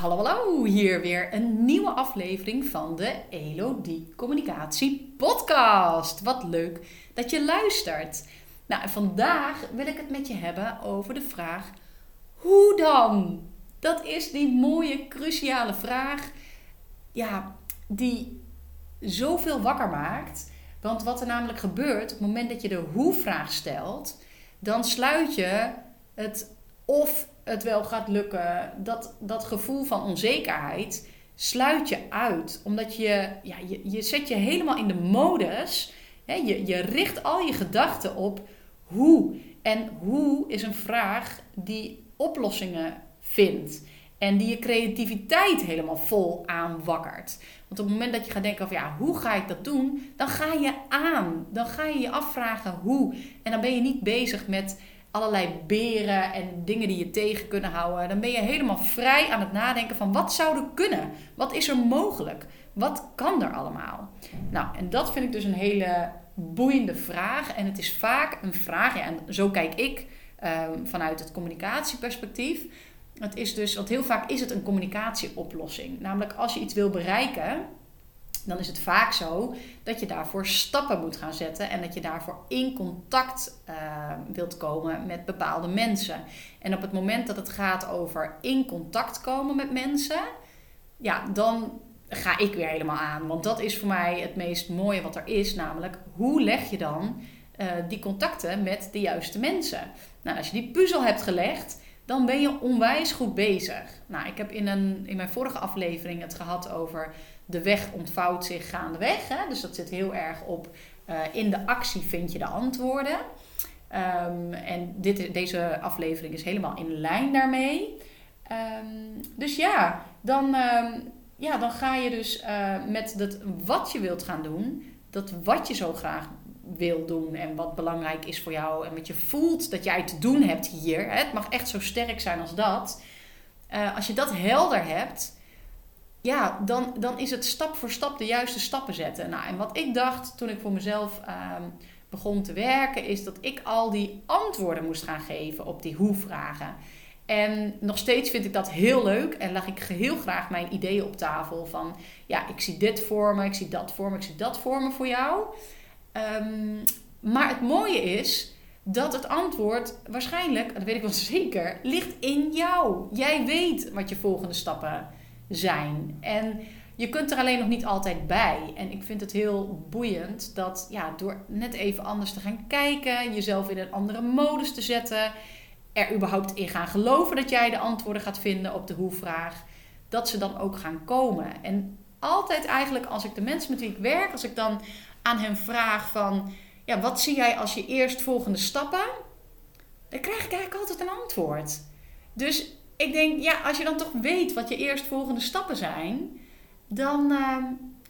Hallo, hallo, hier weer een nieuwe aflevering van de Elodie Communicatie Podcast. Wat leuk dat je luistert. Nou, vandaag wil ik het met je hebben over de vraag: hoe dan? Dat is die mooie, cruciale vraag, ja, die zoveel wakker maakt. Want wat er namelijk gebeurt op het moment dat je de hoe-vraag stelt, dan sluit je het of het wel gaat lukken, dat, dat gevoel van onzekerheid sluit je uit. Omdat je, ja, je, je zet je helemaal in de modus. Hè, je, je richt al je gedachten op hoe. En hoe is een vraag die oplossingen vindt. En die je creativiteit helemaal vol aanwakkert. Want op het moment dat je gaat denken van ja, hoe ga ik dat doen? Dan ga je aan. Dan ga je je afvragen hoe. En dan ben je niet bezig met allerlei beren en dingen die je tegen kunnen houden. Dan ben je helemaal vrij aan het nadenken van wat zou er kunnen? Wat is er mogelijk? Wat kan er allemaal? Nou, en dat vind ik dus een hele boeiende vraag. En het is vaak een vraag, ja, en zo kijk ik ehm, vanuit het communicatieperspectief. Het is dus, want heel vaak is het een communicatieoplossing. Namelijk als je iets wil bereiken, dan is het vaak zo dat je daarvoor stappen moet gaan zetten en dat je daarvoor in contact uh, wilt komen met bepaalde mensen. En op het moment dat het gaat over in contact komen met mensen, ja, dan ga ik weer helemaal aan. Want dat is voor mij het meest mooie wat er is, namelijk hoe leg je dan uh, die contacten met de juiste mensen? Nou, als je die puzzel hebt gelegd, dan ben je onwijs goed bezig. Nou, ik heb in, een, in mijn vorige aflevering het gehad over de weg ontvouwt zich gaandeweg. Hè? Dus dat zit heel erg op uh, in de actie vind je de antwoorden. Um, en dit, deze aflevering is helemaal in lijn daarmee. Um, dus ja dan, um, ja, dan ga je dus uh, met dat wat je wilt gaan doen, dat wat je zo graag wil doen en wat belangrijk is voor jou en wat je voelt dat jij te doen hebt hier. Hè? Het mag echt zo sterk zijn als dat. Uh, als je dat helder hebt, ja, dan, dan is het stap voor stap de juiste stappen zetten. Nou, en wat ik dacht toen ik voor mezelf uh, begon te werken, is dat ik al die antwoorden moest gaan geven op die hoe-vragen. En nog steeds vind ik dat heel leuk en leg ik heel graag mijn ideeën op tafel van, ja, ik zie dit voor me, ik zie dat voor me, ik zie dat voor me voor jou. Um, maar het mooie is dat het antwoord waarschijnlijk, dat weet ik wel zeker, ligt in jou. Jij weet wat je volgende stappen zijn. En je kunt er alleen nog niet altijd bij. En ik vind het heel boeiend dat ja, door net even anders te gaan kijken, jezelf in een andere modus te zetten, er überhaupt in gaan geloven dat jij de antwoorden gaat vinden op de hoe-vraag, dat ze dan ook gaan komen. En altijd eigenlijk als ik de mensen met wie ik werk, als ik dan aan hen vraag van, ja, wat zie jij als je eerst volgende stappen? Dan krijg ik eigenlijk altijd een antwoord. Dus ik denk, ja, als je dan toch weet wat je eerstvolgende stappen zijn, dan, uh,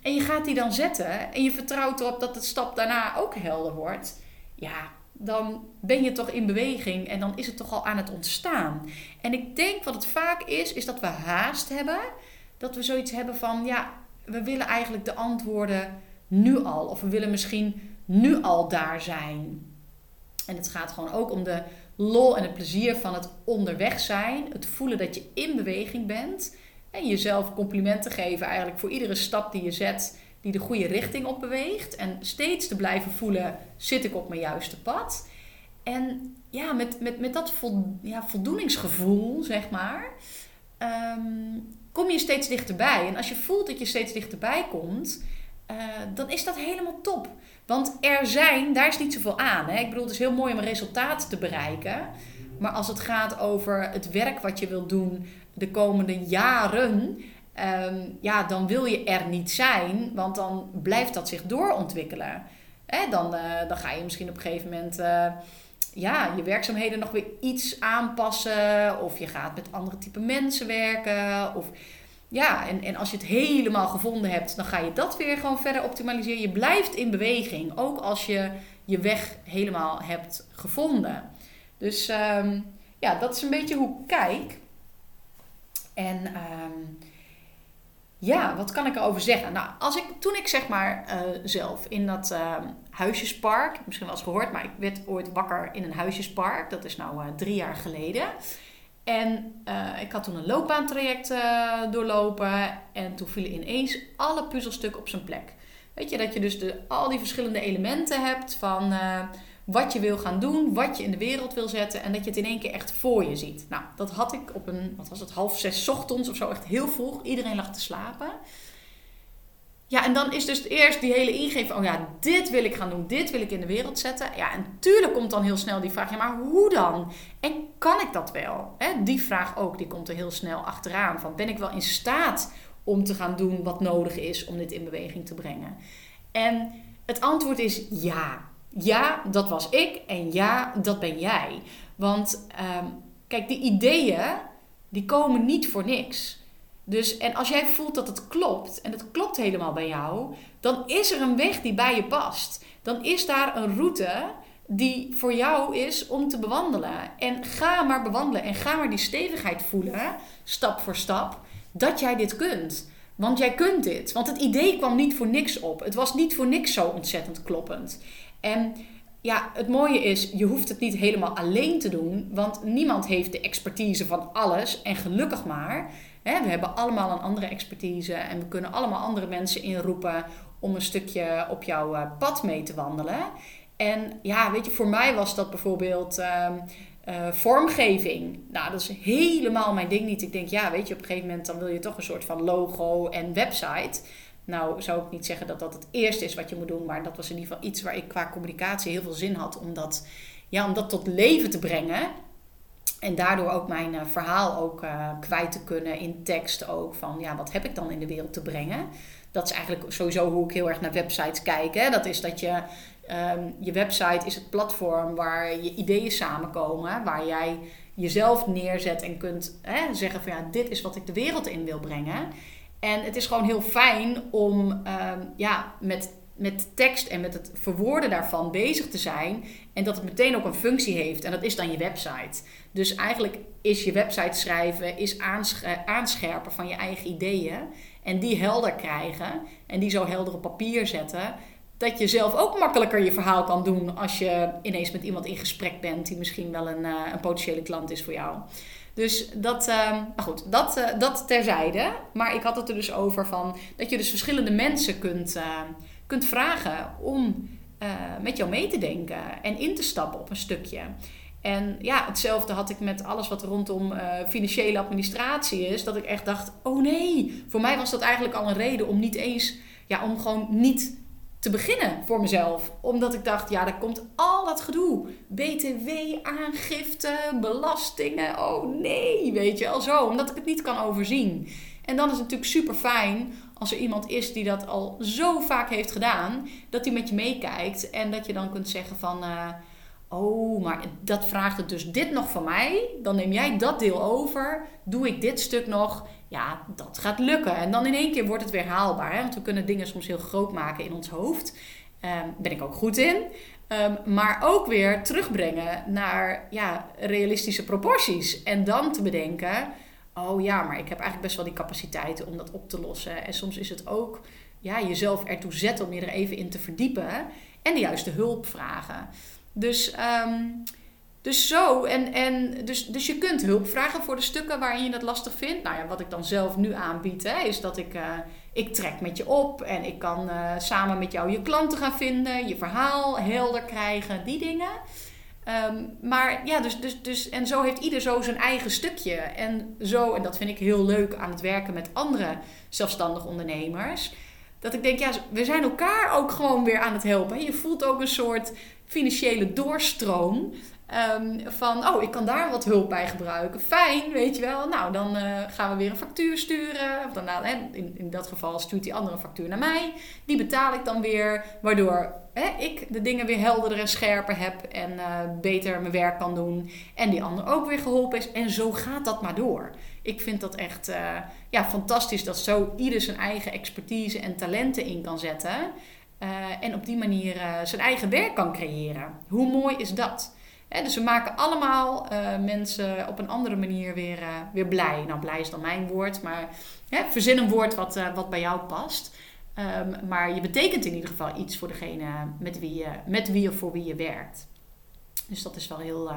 en je gaat die dan zetten en je vertrouwt erop dat de stap daarna ook helder wordt, ja, dan ben je toch in beweging en dan is het toch al aan het ontstaan. En ik denk wat het vaak is, is dat we haast hebben. Dat we zoiets hebben van, ja, we willen eigenlijk de antwoorden nu al. Of we willen misschien nu al daar zijn. En het gaat gewoon ook om de lol en het plezier van het onderweg zijn. Het voelen dat je in beweging bent. En jezelf complimenten geven eigenlijk voor iedere stap die je zet die de goede richting op beweegt. En steeds te blijven voelen, zit ik op mijn juiste pad? En ja, met, met, met dat ja, voldoeningsgevoel, zeg maar, um, kom je steeds dichterbij. En als je voelt dat je steeds dichterbij komt, uh, dan is dat helemaal top. Want er zijn, daar is niet zoveel aan. Hè? Ik bedoel, het is heel mooi om een resultaat te bereiken. Maar als het gaat over het werk wat je wilt doen de komende jaren, um, ja, dan wil je er niet zijn, want dan blijft dat zich doorontwikkelen. Hè? Dan, uh, dan ga je misschien op een gegeven moment. Uh, ja, je werkzaamheden nog weer iets aanpassen. Of je gaat met andere type mensen werken. Of ja, en, en als je het helemaal gevonden hebt, dan ga je dat weer gewoon verder optimaliseren. Je blijft in beweging, ook als je je weg helemaal hebt gevonden. Dus um, ja, dat is een beetje hoe ik kijk. En um, ja, wat kan ik erover zeggen? Nou, als ik, toen ik zeg maar uh, zelf in dat uh, huisjespark, misschien wel eens gehoord, maar ik werd ooit wakker in een huisjespark. Dat is nou uh, drie jaar geleden. En uh, ik had toen een loopbaantraject uh, doorlopen. En toen vielen ineens alle puzzelstukken op zijn plek. Weet je, dat je dus de, al die verschillende elementen hebt van uh, wat je wil gaan doen, wat je in de wereld wil zetten. En dat je het in één keer echt voor je ziet. Nou, dat had ik op een, wat was het, half zes ochtends of zo, echt heel vroeg. Iedereen lag te slapen. Ja, en dan is dus eerst die hele ingeving oh ja, dit wil ik gaan doen, dit wil ik in de wereld zetten. Ja, en tuurlijk komt dan heel snel die vraag, ja, maar hoe dan? En kan ik dat wel? die vraag ook, die komt er heel snel achteraan. Van, ben ik wel in staat om te gaan doen wat nodig is om dit in beweging te brengen? En het antwoord is ja. Ja, dat was ik en ja, dat ben jij. Want ehm, kijk, die ideeën, die komen niet voor niks. Dus, en als jij voelt dat het klopt, en het klopt helemaal bij jou, dan is er een weg die bij je past. Dan is daar een route die voor jou is om te bewandelen. En ga maar bewandelen en ga maar die stevigheid voelen, stap voor stap, dat jij dit kunt. Want jij kunt dit. Want het idee kwam niet voor niks op. Het was niet voor niks zo ontzettend kloppend. En ja, het mooie is, je hoeft het niet helemaal alleen te doen, want niemand heeft de expertise van alles. En gelukkig maar we hebben allemaal een andere expertise en we kunnen allemaal andere mensen inroepen om een stukje op jouw eh, pad mee te wandelen. En ja, weet je, voor mij was dat bijvoorbeeld ehm, eh, vormgeving. Nou, dat is helemaal mijn ding niet. Ik denk, ja, weet je, op een gegeven moment dan wil je toch een soort van logo en website. Nou, zou ik niet zeggen dat dat het eerste is wat je moet doen, maar dat was in ieder geval iets waar ik qua communicatie heel veel zin had om dat, ja, om dat tot leven te brengen. En daardoor ook mijn uh, verhaal ook uh, kwijt te kunnen in tekst ook. Van ja, wat heb ik dan in de wereld te brengen? Dat is eigenlijk sowieso hoe ik heel erg naar websites kijk. Hè? Dat is dat je, um, je website is het platform waar je ideeën samenkomen. Waar jij jezelf neerzet en kunt hè, zeggen van ja, dit is wat ik de wereld in wil brengen. En het is gewoon heel fijn om um, ja, met met tekst en met het verwoorden daarvan bezig te zijn. En dat het meteen ook een functie heeft. En dat is dan je website. Dus eigenlijk is je website schrijven, is aanscherpen van je eigen ideeën. En die helder krijgen. En die zo helder op papier zetten. Dat je zelf ook makkelijker je verhaal kan doen als je ineens met iemand in gesprek bent die misschien wel een, uh, een potentiële klant is voor jou. Dus dat, maar goed, dat, uh, dat terzijde. Maar ik had het er dus over van dat je dus verschillende mensen kunt, uh, kunt vragen om uh, met jou mee te denken en in te stappen op een stukje. En ja, hetzelfde had ik met alles wat rondom uh, financiële administratie is. Dat ik echt dacht, oh nee, voor mij was dat eigenlijk al een reden om niet eens, ja, om gewoon niet te beginnen voor mezelf. Omdat ik dacht, ja, er komt al dat gedoe. BTW, aangifte, belastingen. Oh nee, weet je al zo. Omdat ik het niet kan overzien. En dan is het natuurlijk super fijn als er iemand is die dat al zo vaak heeft gedaan, dat hij met je meekijkt en dat je dan kunt zeggen van, uh, oh, maar dat vraagt het dus dit nog van mij, dan neem jij dat deel over, doe ik dit stuk nog, ja, dat gaat lukken. En dan in één keer wordt het weer haalbaar, hè? want we kunnen dingen soms heel groot maken in ons hoofd. Um, ben ik ook goed in. Um, maar ook weer terugbrengen naar ja, realistische proporties. En dan te bedenken oh ja, maar ik heb eigenlijk best wel die capaciteiten om dat op te lossen. En soms is het ook ja, jezelf ertoe zetten om je er even in te verdiepen en de juiste hulp vragen. Dus, um, dus zo, en, en dus, dus je kunt hulp vragen voor de stukken waarin je dat lastig vindt. Nou ja, wat ik dan zelf nu aanbied, hè, is dat ik, uh, ik trek met je op en ik kan uh, samen met jou je klanten gaan vinden, je verhaal helder krijgen, die dingen. Um, maar ja, dus, dus, dus, en zo heeft ieder zo zijn eigen stukje. En zo, en dat vind ik heel leuk aan het werken met andere zelfstandig ondernemers. Dat ik denk, ja, we zijn elkaar ook gewoon weer aan het helpen. Je voelt ook een soort financiële doorstroom. Um, van, oh, ik kan daar wat hulp bij gebruiken. Fijn, weet je wel. Nou, dan uh, gaan we weer een factuur sturen. Of dan, nou, in, in dat geval stuurt die andere factuur naar mij. Die betaal ik dan weer. Waardoor ik de dingen weer helderder en scherper heb. En uh, beter mijn werk kan doen. En die ander ook weer geholpen is. En zo gaat dat maar door. Ik vind dat echt uh, ja, fantastisch dat zo ieder zijn eigen expertise en talenten in kan zetten. en op die manier zijn eigen werk kan creëren. Hoe mooi is dat? Dus we maken allemaal uh, mensen op een andere manier weer, uh, weer blij. Nou, blij is dan mijn woord, maar verzin een woord wat, uh, wat bij jou past. Um, maar je betekent in ieder geval iets voor degene met wie je, met wie of voor wie je werkt. Dus dat is wel heel,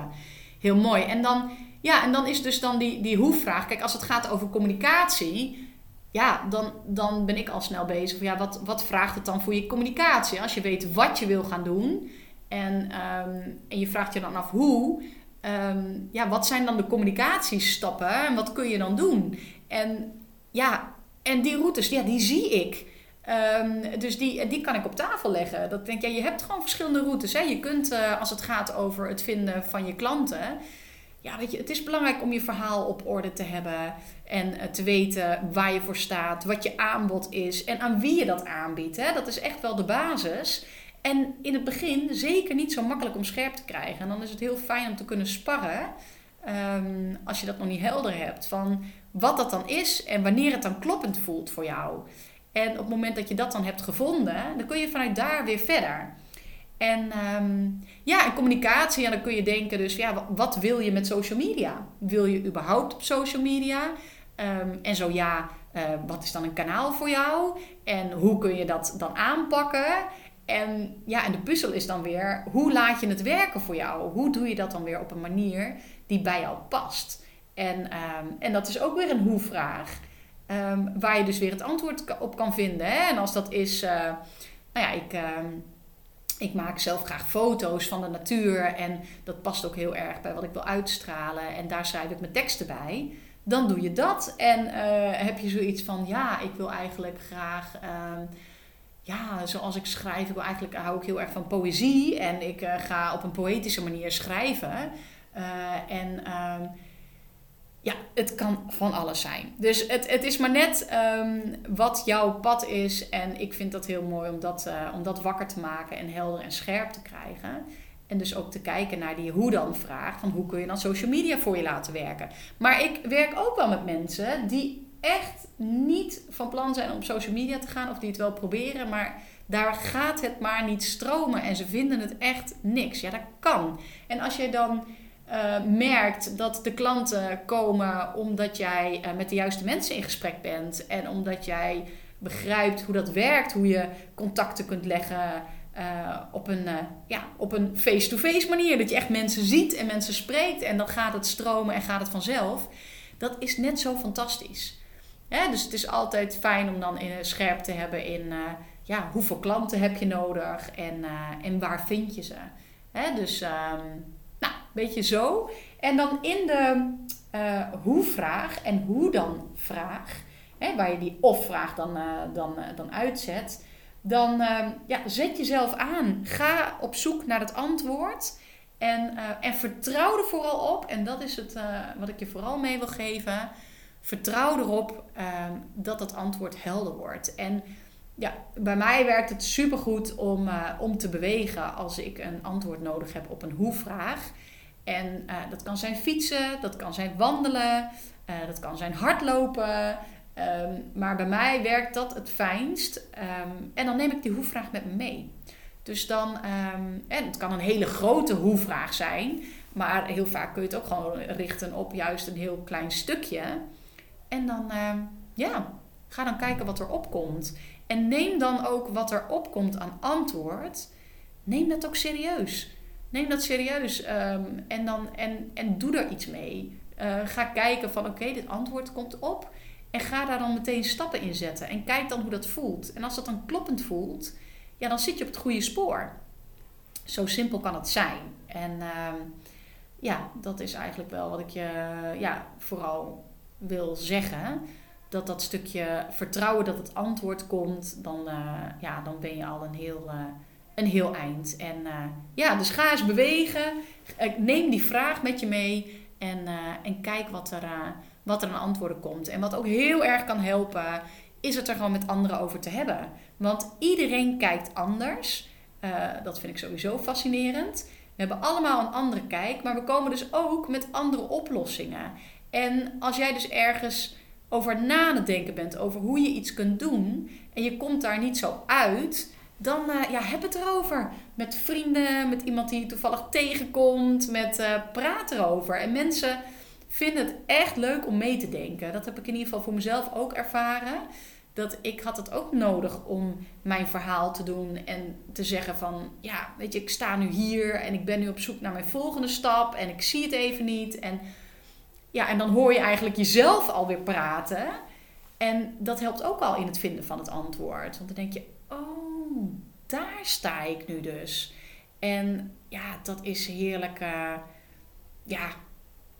Heel mooi. En dan, ja, en dan is dus dan die, die hoe-vraag. Kijk, als het gaat over communicatie, ja, dan, dan ben ik al snel bezig. Ja, wat, wat vraagt het dan voor je communicatie? Als je weet wat je wil gaan doen en, ehm, en je vraagt je dan af hoe, ehm, ja, wat zijn dan de communicatiestappen en wat kun je dan doen? En ja, en die routes, ja, die zie ik. Ehm, dus die, die kan ik op tafel leggen. Dat denk je, je hebt gewoon verschillende routes. Hè? Je kunt, uh, als het gaat over het vinden van je klanten, ja, weet je, het is belangrijk om je verhaal op orde te hebben en uh, te weten waar je voor staat, wat je aanbod is en aan wie je dat aanbiedt. Hè? Dat is echt wel de basis. En in het begin zeker niet zo makkelijk om scherp te krijgen. En dan is het heel fijn om te kunnen sparren, um, als je dat nog niet helder hebt, van wat dat dan is en wanneer het dan kloppend voelt voor jou. En op het moment dat je dat dan hebt gevonden, dan kun je vanuit daar weer verder. En um, ja, en communicatie, dan kun je denken dus, ja, wat wil je met social media? Wil je überhaupt op social media? Um, en zo ja, uh, wat is dan een kanaal voor jou? En hoe kun je dat dan aanpakken? En ja, en de puzzel is dan weer, hoe laat je het werken voor jou? Hoe doe je dat dan weer op een manier die bij jou past? En, um, en dat is ook weer een hoe-vraag. Um, waar je dus weer het antwoord op kan vinden. Hè? En als dat is, uh, nou ja, ik, uh, ik maak zelf graag foto's van de natuur. En dat past ook heel erg bij wat ik wil uitstralen. En daar schrijf ik mijn teksten bij. Dan doe je dat. En uh, heb je zoiets van, ja, ik wil eigenlijk graag ehm, ja, zoals ik schrijf, ik wil eigenlijk, hou ik heel erg van poëzie. En ik uh, ga op een poëtische manier schrijven. Uh, en uh, ja, het kan van alles zijn. Dus het, het is maar net um, wat jouw pad is. En ik vind dat heel mooi om dat, uh, om dat wakker te maken en helder en scherp te krijgen. En dus ook te kijken naar die hoe dan vraag. Van hoe kun je dan social media voor je laten werken. Maar ik werk ook wel met mensen die echt niet van plan zijn om op social media te gaan. Of die het wel proberen. Maar daar gaat het maar niet stromen. En ze vinden het echt niks. Ja, dat kan. En als je dan uh, merkt dat de klanten komen omdat jij uh, met de juiste mensen in gesprek bent en omdat jij begrijpt hoe dat werkt, hoe je contacten kunt leggen uh, op een ja, op een face-to-face manier. Dat je echt mensen ziet en mensen spreekt en dan gaat het stromen en gaat het vanzelf. Dat is net zo fantastisch. Dus het is altijd fijn om dan in, scherp te hebben in ja, hoeveel klanten heb je nodig en, en waar vind je ze. Dus um, nou, een beetje zo. En dan in de hoe-vraag en hoe dan vraag, hè, waar je die of-vraag dan, dan, dan uitzet, dan ja, zet jezelf aan. Ga op zoek naar het antwoord en, en vertrouw er vooral op. En dat is het wat ik je vooral mee wil geven. Vertrouw erop ehm, dat het antwoord helder wordt. En ja, bij mij werkt het supergoed om, uh, om te bewegen als ik een antwoord nodig heb op een hoe-vraag. En uh, dat kan zijn fietsen, dat kan zijn wandelen, uh, dat kan zijn hardlopen. Um, maar bij mij werkt dat het fijnst. Um, en dan neem ik die hoe-vraag met me mee. Dus dan, en het kan een hele grote hoe-vraag zijn, maar heel vaak kun je het ook gewoon richten op juist een heel klein stukje. En dan, ja, ga dan kijken wat er opkomt. En neem dan ook wat er opkomt aan antwoord. Neem dat ook serieus. Neem dat serieus um, en, dan, en, en doe er iets mee. Uh, ga kijken van oké, dit antwoord komt op. En ga daar dan meteen stappen in zetten. En kijk dan hoe dat voelt. En als dat dan kloppend voelt, ja, dan zit je op het goede spoor. Zo simpel kan het zijn. En uh, ja, dat is eigenlijk wel wat ik je ja, vooral wil zeggen dat dat stukje vertrouwen dat het antwoord komt, dan, uh, ja, dan ben je al een heel, uh, een heel eind. En uh, ja, dus ga eens bewegen. Neem die vraag met je mee en, en kijk wat er, wat er aan antwoorden komt. En wat ook heel erg kan helpen, is het er gewoon met anderen over te hebben. Want iedereen kijkt anders. dat vind ik sowieso fascinerend. We hebben allemaal een andere kijk, maar we komen dus ook met andere oplossingen. En als jij dus ergens over na denken bent over hoe je iets kunt doen en je komt daar niet zo uit, dan uh, ja, heb het erover. Met vrienden, met iemand die je toevallig tegenkomt, met uh, praat erover. En mensen vinden het echt leuk om mee te denken. Dat heb ik in ieder geval voor mezelf ook ervaren. dat ik had het ook nodig om mijn verhaal te doen en te zeggen van, ja, weet je, ik sta nu hier en ik ben nu op zoek naar mijn volgende stap en ik zie het even niet. En ja, en dan hoor je eigenlijk jezelf alweer praten. En dat helpt ook al in het vinden van het antwoord. Want dan denk je, oh, daar sta ik nu dus. En ja, dat is heerlijk. Uh, ja,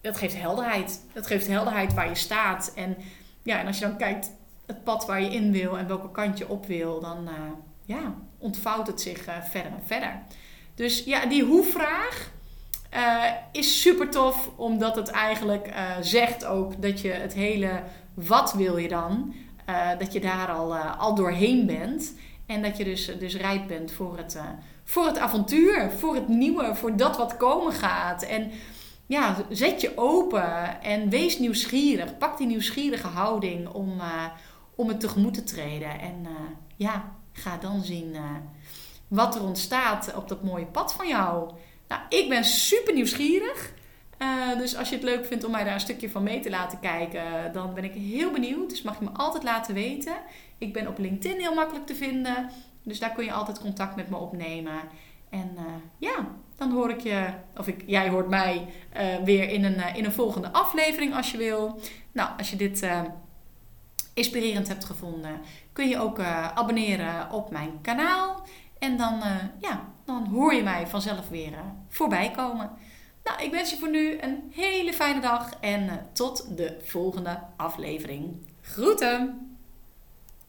dat geeft helderheid. Dat geeft helderheid waar je staat. En ja, en als je dan kijkt het pad waar je in wil en welke kant je op wil, dan uh, ja, ontvouwt het zich uh, verder en verder. Dus ja, die hoe-vraag uh, is super tof, omdat het eigenlijk zegt ook dat je het hele wat wil je dan, dat je daar al, al doorheen bent. En dat je dus, dus rijp bent voor het, voor het avontuur, voor het nieuwe, voor dat wat komen gaat. En ja, zet je open en wees nieuwsgierig. Pak die nieuwsgierige houding om, om het tegemoet te treden. En ja, ga dan zien wat er ontstaat op dat mooie pad van jou. Nou, ik ben super nieuwsgierig. dus als je het leuk vindt om mij daar een stukje van mee te laten kijken, dan ben ik heel benieuwd. Dus mag je me altijd laten weten. Ik ben op LinkedIn heel makkelijk te vinden. Dus daar kun je altijd contact met me opnemen. En ja, dan hoor ik je, of ik, jij hoort mij uh, weer in een, in een volgende aflevering als je wil. Nou, als je dit inspirerend hebt gevonden, kun je ook abonneren op mijn kanaal. En dan, ja, dan hoor je mij vanzelf weer voorbij komen. Nou, ik wens je voor nu een hele fijne dag en tot de volgende aflevering. Groeten!